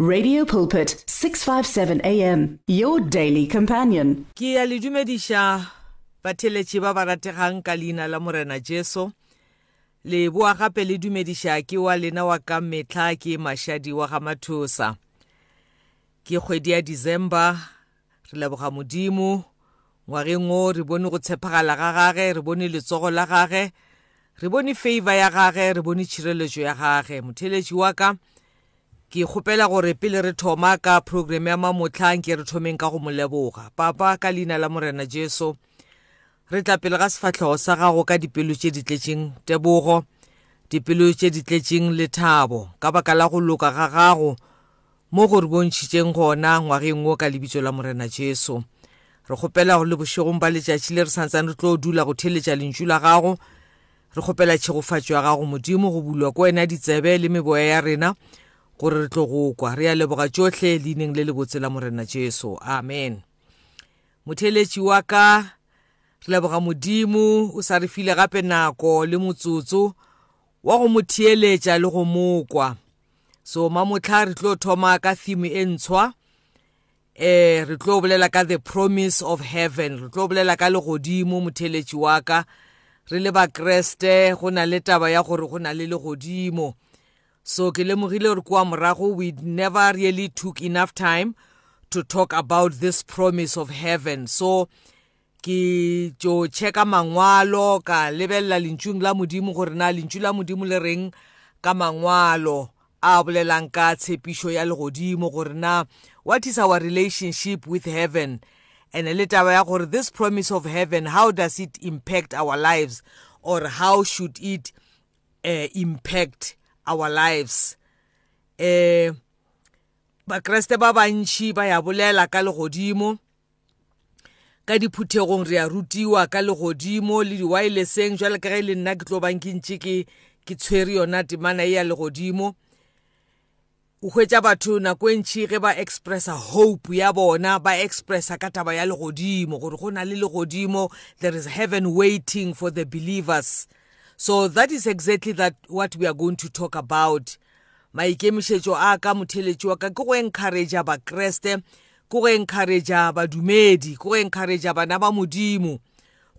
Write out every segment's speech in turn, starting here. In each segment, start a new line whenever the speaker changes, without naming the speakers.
Radio Pulpit 657 AM your daily companion.
ke a le dumediša batheletši ba ba rategang ka leina la morena jesu. Le boa gape le dumediša ke wa lena wa ka metlha ke mašadi wa ga mathosa. Ke kgwedi ya december re leboga modimo. Ngwageng o re bone go tshepagala ga gage re bone letsogo la gage re bone favor ya gage re bone tšhireletšo ya gage. Motheletši wa ka ke kgopela gore pele re thoma ka program ya mamotlhang ke re thomeng ka go mo leboga. Papa ka leina la morena jesu re tla pele ga sefatlhego sa gago ka dipelo tše di tletšeng tebogo dipelo tše di tletšeng lethabo ka baka la go loka ga gago mo go re bontšhitšeng gona ngwageng o ka lebitso la morena jesu. Re kgopela go le bošegong ba letšatši le re santsane re tlo dula go theletša lentšu la gago re kgopela tšhegofatšo ya gago modimo go bulwa ko wena ditsebe le meboya ya rena. Gore re tlo go kwa. Re a leboga tsotlhe leineng le le botse la morena jesu. Amen. Motheletši wa ka re leboga modimo o sa re file gape nako le motsotso wa go mo theeletša le go mokwa so mamotlha re tlo thoma ka theme e ntshwa. Eh re tlo bolela ka the promise of heaven. Re tlo bolela ka legodimo motheletši wa ka. Re le bakreste go na le taba ya gore go na le legodimo. So ke lemogile gore kwa morago we never really took enough time to talk about this promise of heaven. So ke tšo checka mangwalo ka lebelela lentšung la modimo gore na lentšu la modimo le reng ka mangwalo a bolelang ka tshepišo ya legodimo gore na what is our relationship with heaven? And le taba ya gore this promise of heaven how does it impact our lives or how should it uh, impact our lives. Eh bakreste ba bantši ba ya bolela ka legodimo ka diphuthegong re a rutiwa ka legodimo le di-wirelesseng jwale ka ge le nna ke tlo bang ke ntše ke ke tshwere yona temana e ya legodimo. O hwetša batho nako e ntšhi ge ba expressa hope ya bona ba expressa ka taba ya legodimo gore go na le legodimo there is heaven waiting for the believers. So that is exactly that what we are going to talk about. Maikemišetšo a ka motheletši wa ka ke go encouragea bakreste ke go encouragea badumedi ke go encouragea bana ba modimo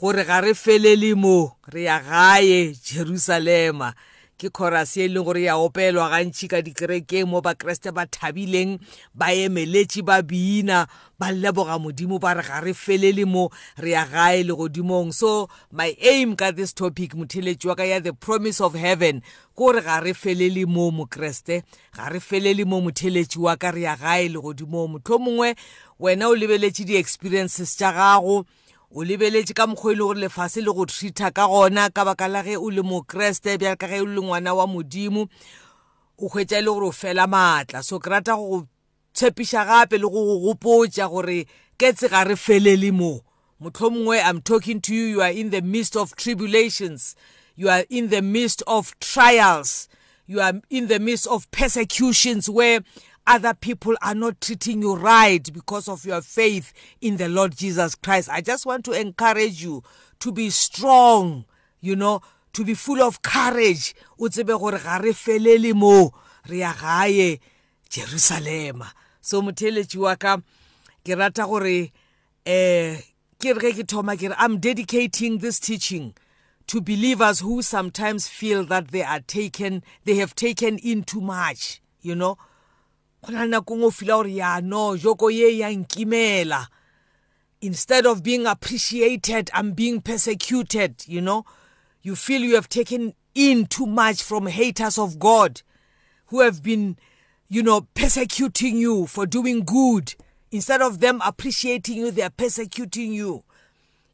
gore ga re felele mo re ya gae jerusalema. Ke chorus e leng gore ya opelwa gantši ka dikerekeng mo bakreste ba thabileng ba emeletše ba bina ba leboga modimo ba re ga re felele mo re ya gae legodimong. So my aim ka this topic motheletši wa ka ya the promise of heaven ke gore ga re felele mo mokreste ga re felele mo motheletši wa ka re ya gae legodimong. Motlho mongwe wena o lebeletše di-experiences tša gago o lebeletše ka mokgwa e le gore lefase le go treata ka gona ka baka la ge o le mokreste bjale ka ge o le ngwana wa modimo o hwetša e le gore o fela maatla. So ke rata go go tshepiša gape le go go gopotša gore ketse ga re felele mo. Motlho mongwe i'm talking to you you are in the midst of tribulations you are in the midst of trials you are in the midst of persecutions where other people are not treating you right because of your faith in the Lord Jesus Christ. I just want to encourage you to be strong, you know, to be full of courage. O tsebe gore ga re felele mo re ya gae Jerusalem. So motheletši wa ka ke rata gore eh ke re ke thoma ke re I'm dedicating this teaching to believers who sometimes feel that they are taken they have taken in too much, you know. Go na nakong o fila gore ya no joko ye ya nkimela. Instead of being appreciated i'm being persecuted you know. You feel you have taken in too much from haters of god who have been you know persecuting you for doing good. Instead of them appreciating you they are persecuting you.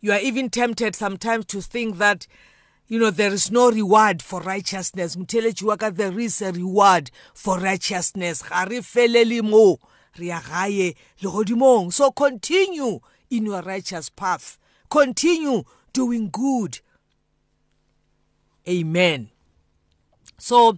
You are even tempted sometimes to think that you know there is no reward for righteousness. Motheletši wa ka there is a reward for righteousness. Ga re felele mo re ya gae legodimong. So continue in your righteous path. Continue doing good. Amen. So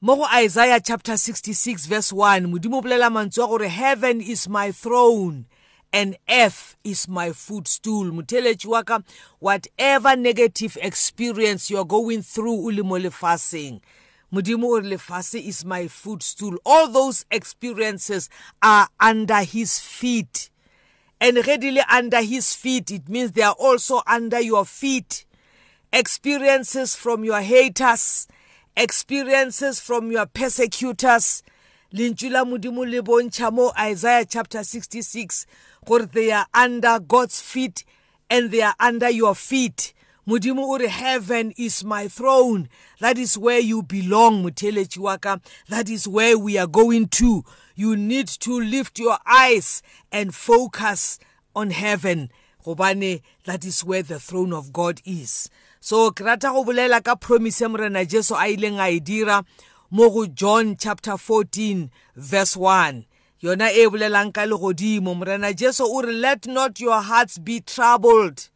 mo go isaiah chapter 66 verse 1 modimo bolela mantswe a gore heaven is my throne. And earth is my footstool. Motheletši wa ka whatever negative experience you're going through o le mo lefaseng. Modimo o re lefase is my footstool. All those experiences are under his feet. And readily under his feet it means they are also under your feet. Experiences from your haters experiences from your persecutors. Lentšu la modimo le bontšha mo isaiah chapter 66 gore they are under god's feet and they are under your feet. Modimo o re heaven is my throne. That is where you belong motheletši wa ka. That is where we are going to. You need to lift your eyes and focus on heaven gobane that is where the throne of god is. So ke rata go bolela ka promise ya morena jesu a ileng a e dira mo go john chapter 14 verse 1 yona e bolelang ka legodimo morena jesu o re let not your hearts be troubled.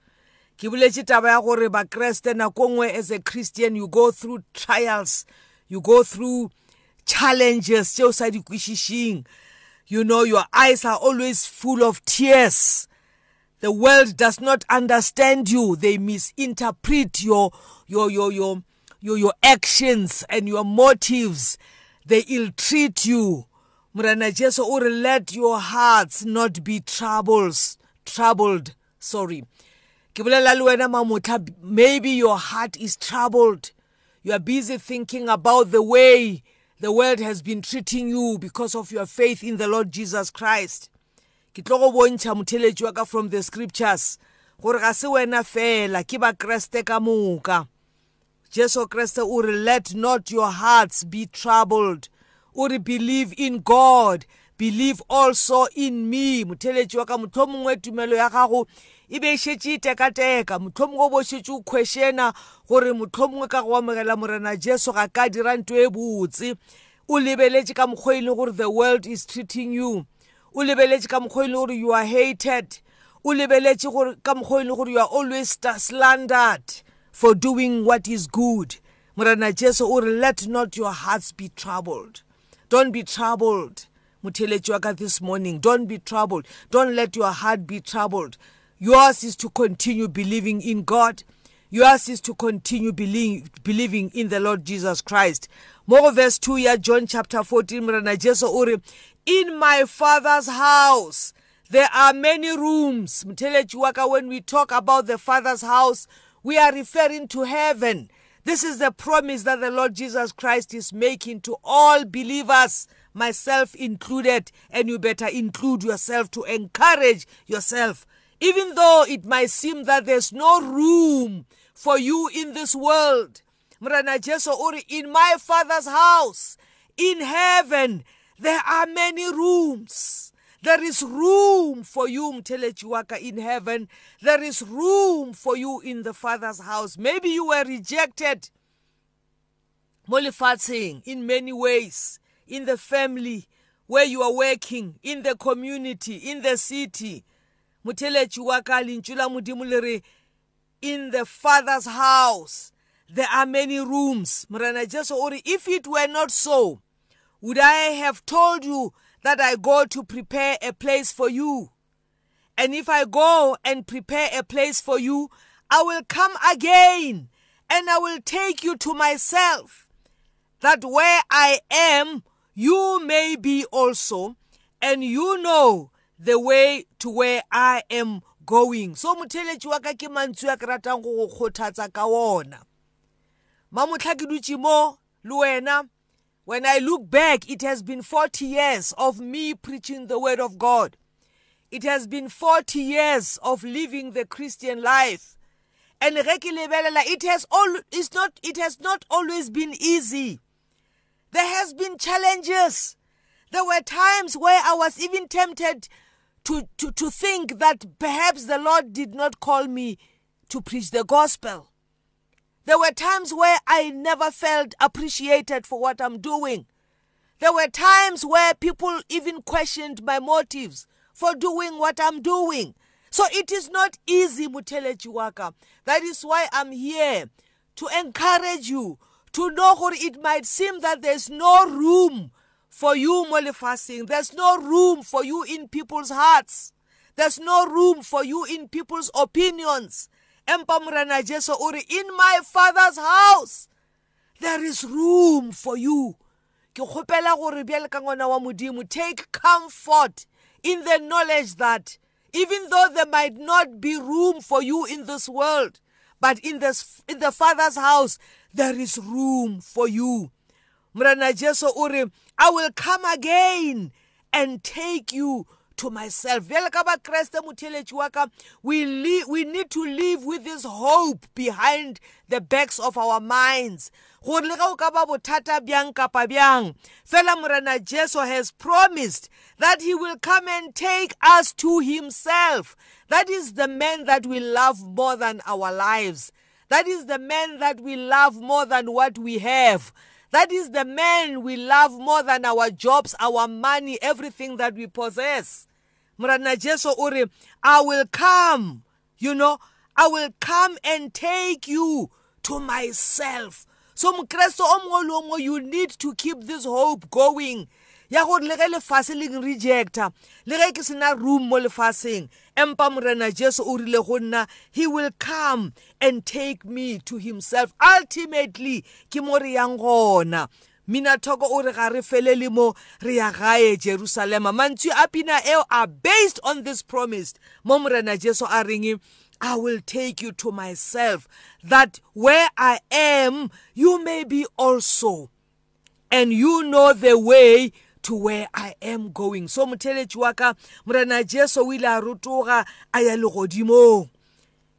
Ke boletše taba ya gore bakreste nako nngwe as a christian you go through trials you go through challenges tšeo sa di kwešišing. You know your eyes are always full of tears. The world does not understand you. They misinterpret your your your your your, your actions and your motives. They ill treat you. Morena jesu re let your hearts not be troubles troubled sorry. Ke bolela le wena mamotla maybe your heart is troubled. You are busy thinking about the way the world has been treating you because of your faith in the lord jesus christ. Ke tlo go bontšha motheletši wa ka from the scriptures gore ga se wena fela ke bakreste ka moka. Jesu kreste o re let not your hearts be troubled. O re believe in god? Believe also in me. Motheletši wa ka motlho mongwe tumelo ya gago e be e šetše e tekateka. Mohlomongwe o bo šetše o questiona gore mohlomongwe ka go amogela morena jesu ga ka dira nto e botse. O lebeletše ka mokgwa e leng gore the world is treating you. O lebeletše ka mokgwa e leng gore you are hated. O lebeletše ka mokgwa e leng gore you are always slandered for doing what is good. Morena jesu o re let not your hearts be troubled. Don't be troubled motheletši wa ka this morning don't be troubled don't let your heart be troubled Yours is to continue believing in God. Yours is to continue believing, believing in the Lord Jesus Christ. More verse 2 ya John chapter 14 mrana Jesu uri in my father's house there are many rooms. Mthelechi waka when we talk about the father's house we are referring to heaven. This is the promise that the Lord Jesus Christ is making to all believers, myself included, and you better include yourself to encourage yourself even though it might seem that there's no room for you in this world. Mrana Jesu uri in my father's house in heaven there are many rooms. There is room for you mtelechiwaka in heaven. There is room for you in the father's house. Maybe you were rejected molifatsing in many ways in the family where you are working in the community in the city motheletši wa ka lentšu la modimo le re in the father's house there are many rooms morena jesu o re if it were not so would i have told you that i go to prepare a place for you. And if i go and prepare a place for you i will come again and i will take you to myself that where i am you may be also and you know the way to where I am going. So motheletši wa ka ke mantswe a ke ratang go go kgothatsa ka wona mamotlha ke dutše mo le wena when I look back it has been 40 years of me preaching the word of God. It has been 40 years of living the Christian life. And it has all it's not it has not always been easy. There has been challenges. There were times where I was even tempted to, to, to think that perhaps the Lord did not call me to preach the gospel. There were times where I never felt appreciated for what I'm doing. There were times where people even questioned my motives for doing what I'm doing. So it is not easy, Mutele Chiwaka. That is why I'm here to encourage you to know what it might seem that there's no room for you mo lefaseng there's no room for you in people's hearts there's no room for you in people's opinions empa morena jesu o re in my father's house there is room for you. Ke kgopela gore bjale ka ngwana wa modimo take comfort in the knowledge that even though there might not be room for you in this world but in the, in the father's house there is room for you. Morena jesu o re i will come again and take you to myself. Bjale ka bakreste motheletši wa ka we, we need to live with this hope behind the backs of our minds. Gore le ge o ka ba bothata bjang kapa bjang fela morena jesu has promised that he will come and take us to himself. That is the man that we love more than our lives. That is the man that we love more than what we have. That is the man we love more than our jobs, our money, everything that we possess. Murana Jesu uri, I will come, you know, I will come and take you to myself. So mokresto o mongwe le o mongwe you need to keep this hope going ya gore le ge lefase le rejecta le ge ke sena room mo lefaseng empa morena jesu o rile go nna he will come and take me to himself. Ultimately ke mo re yang gona. Minatoko o re ga re felele mo re ya gae jerusalema mantswe a pina eo are based on this promise. Mo morena jesu a reng I will take you to myself, that where I am, you may be also. And you know the way to where I am going so motheletši wa ka morena jesu o ile a rotoga a ya legodimong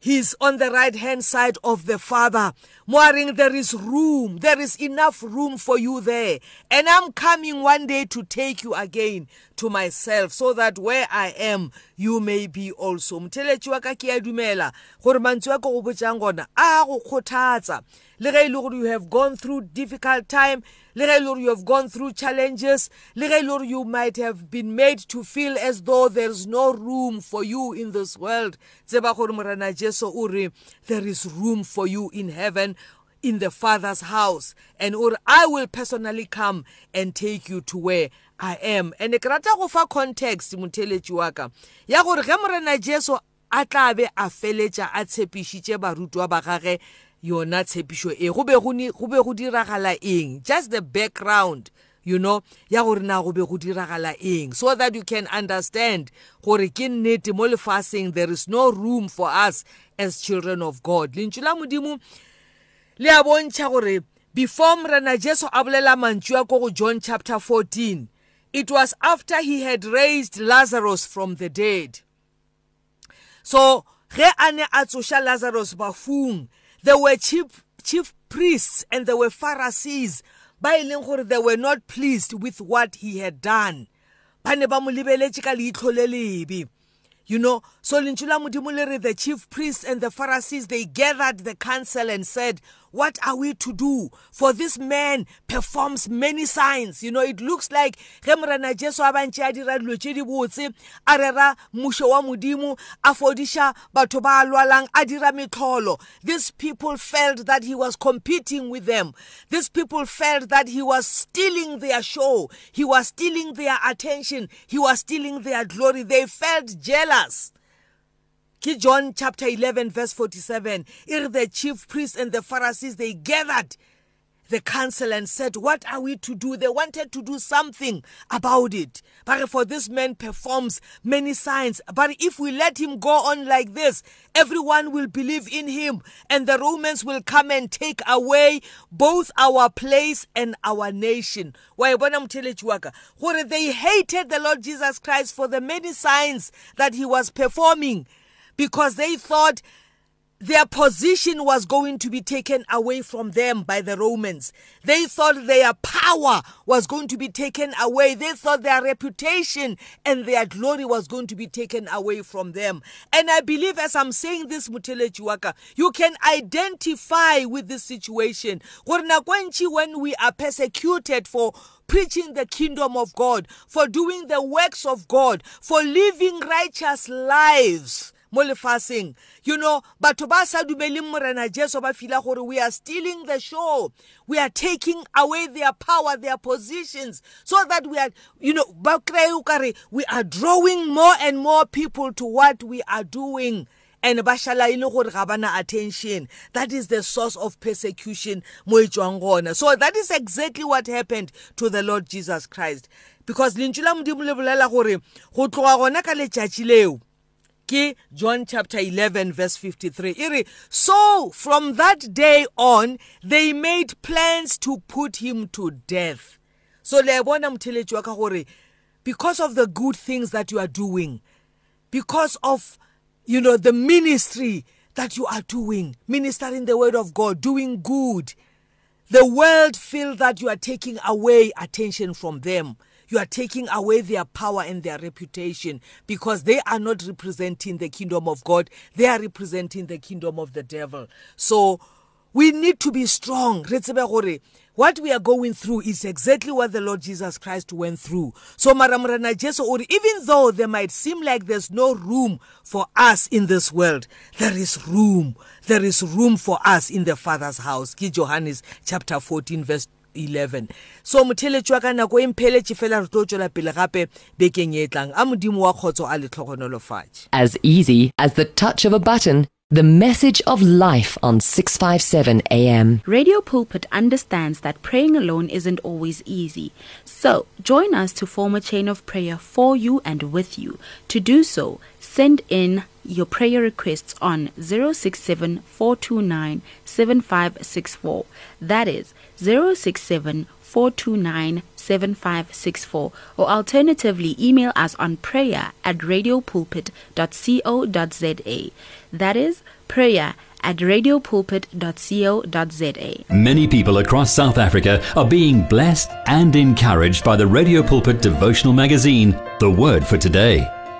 He's on the right hand side of the Father. Moaring, there is room. There is enough room for you there. And I'm coming one day to take you again to myself so that where I am, you may be also. Mtheletši wa ka ke a dumela gore mantswe a ke go botsang gona a go kgothatsa le ge e le gore you have gone through difficult time le ge e le gore you have gone through challenges. Le ge e le gore you might have been made to feel as though there's no room for you in this world. Tseba gore morena jesu o re there is room for you in heaven in the father's house. And or i will personally come and take you to where i am. And ke rata go fa context motheletši wa ka ya gore ge morena jesu a tla be a feletša a tshepišitše barutwa ba gage yona tshepišo e go be go diragala eng? Just the background you know ya gore na go be go diragala eng? So that you can understand gore ke nnete mo lefaseng there is no room for us as children of god. Lentšu la modimo le a bontšha gore before morena jesu a bolela mantšu a ko go john chapter 14 it was after he had raised lazarus from the dead. So ge a ne a tsoša lazarus bafung there were chief chief priests and there were pharisees. Ba e leng gore they were not pleased with what he had done. Ba ne ba mo lebeletse ka leitlho le lebe. You know so lentšu la modimo le re the chief priests and the pharisees they gathered the council and said what are we to do? For this man performs many signs. You know it looks like ge morena jesu a bantše a dira dilo tše di botse a rera mmušo wa modimo a fodiša batho ba lwalang a dira metlholo. These people felt that he was competing with them. These people felt that he was stealing their show. He was stealing their attention. He was stealing their glory. They felt jealous. Ke John chapter 11 verse 47 ir the chief priests and the Pharisees they gathered the council and said what are we to do they wanted to do something about it. But for this man performs many signs. But if we let him go on like this everyone will believe in him and the romans will come and take away both our place and our nation. Wa e bona motheletši wa ka? Gore they hated the lord jesus christ for the many signs that he was performing. Because they thought their position was going to be taken away from them by the Romans. They thought their power was going to be taken away. They thought their reputation and their glory was going to be taken away from them. And I believe as I'm saying this, Mutele Chiwaka, you can identify with this situation. When we are persecuted for preaching the kingdom of God, for doing the works of God, for living righteous lives mo lefaseng. You know batho ba sa dumeleng morena jesu ba fila gore we are stealing the show. We are taking away their power their positions so that we are you know ba kry o kare we are drawing more and more people to what we are doing. And ba šala e le gore ga bana attention. That is the source of persecution mo e tswang gona. So that is exactly what happened to the lord jesus christ. Because lentšu la modimo le bolela gore go tloga gona ka letšatši leo ke John chapter 11 verse 53 iri so from that day on they made plans to put him to death. So le bona motheletši wa ka gore because of the good things that you are doing because of you know the ministry that you are doing ministering the word of God doing good the world feel that you are taking away attention from them. You are taking away their power and their reputation because they are not representing the kingdom of God. They are representing the kingdom of the devil. So we need to be strong. Re tsebe gore what we are going through is exactly what the Lord Jesus Christ went through. So mara morena Jesu ore even though there might seem like there's no room for us in this world there is room. There is room for us in the father's house. Ke Johannes chapter 14 verse 11 so motheletši wa ka nako e mpheletše fela re tlo tswela pele gape bekeng e tlang a modimo wa kgotso a letlhogonolofatše
As easy as the touch of a button, the message of life on 657 AM.
Radio Pulpit understands that praying alone isn't always easy. So, join us to form a chain of prayer for you and with you. To do so, send in your prayer requests on 067 429 7564. That is 067 429 7564 or alternatively email us on prayer at radiopulpit.co.za. That is prayer at radiopulpit.co.za.
Many people across South Africa are being blessed and encouraged by the Radio Pulpit devotional magazine, The Word for Today.